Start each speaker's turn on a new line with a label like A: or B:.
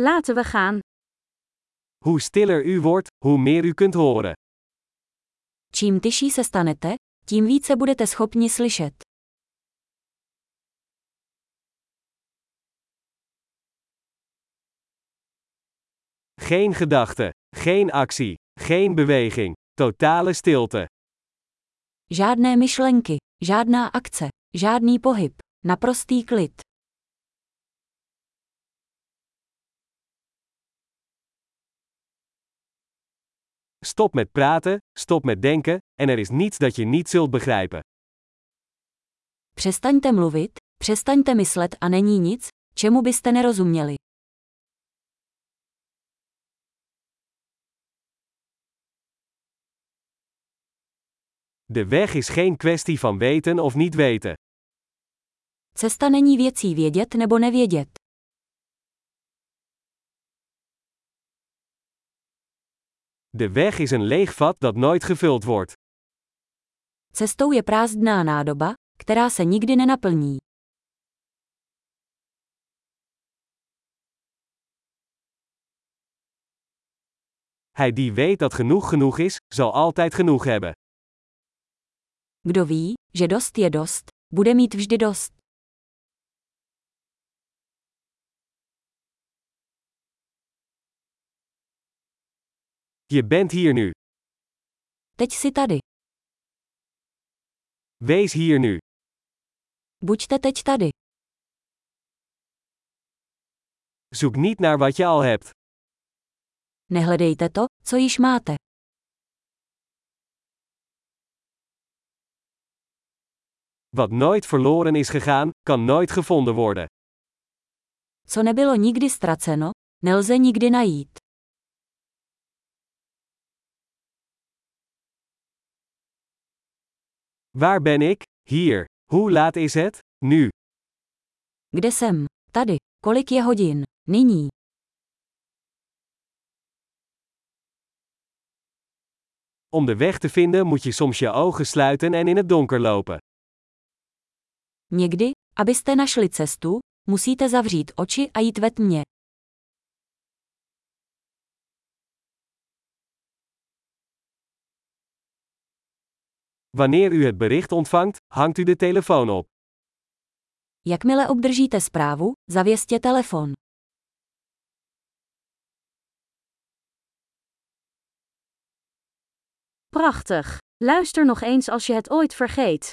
A: Laten we gaan.
B: Hoe stiller u wordt, hoe meer u kunt horen.
C: Čím tyší se stanete, tím více budete schopni slyšet.
B: Geen gedachte, geen actie, geen beweging, totale stilte.
C: Žádné myšlenky, žádná akce, žádný pohyb, naprostý klid.
B: Stop met praten, stop met denken, en er is niets dat je niet zult begrijpen.
C: Přestaňte mluvit, přestaňte myslet a není nic, čemu byste nerozuměli.
B: De weg is geen kwestie van weten of niet weten.
C: Cesta není věcí vědět nebo nevědět.
B: De weg is een leeg vat dat nooit gevuld wordt.
C: Cestou je prázdná nádoba, která se nikdy nenaplní.
B: Hij die weet dat genoeg genoeg is, zal altijd genoeg hebben.
C: Kdo ví, že dost je dost, bude mít vždy dost.
B: Je bent hier nu.
C: Teď si tady.
B: Wees hier nu.
C: Buďte teď tady.
B: Zoek niet naar wat je al hebt.
C: Nehledejte to, co již máte.
B: Wat nooit verloren is gegaan, kan nooit gevonden worden.
C: Co nebylo nikdy ztraceno, nelze nikdy najít.
B: Waar ben ik? Hier. Hoe laat is het? Nu.
C: Kde jsem? Tady. Kolik je hodin? Nyní.
B: Om de weg te vinden moet je soms je ogen sluiten en in het donker lopen.
C: Někdy, abyste našli cestu, musíte zavřít oči a jít ve tmě.
B: Wanneer u het bericht ontvangt, hangt u de telefoon op.
C: Jakmile obdržíte zprávu, zavěstěte telefon.
A: Prachtig. Luister nog eens als je het ooit vergeet.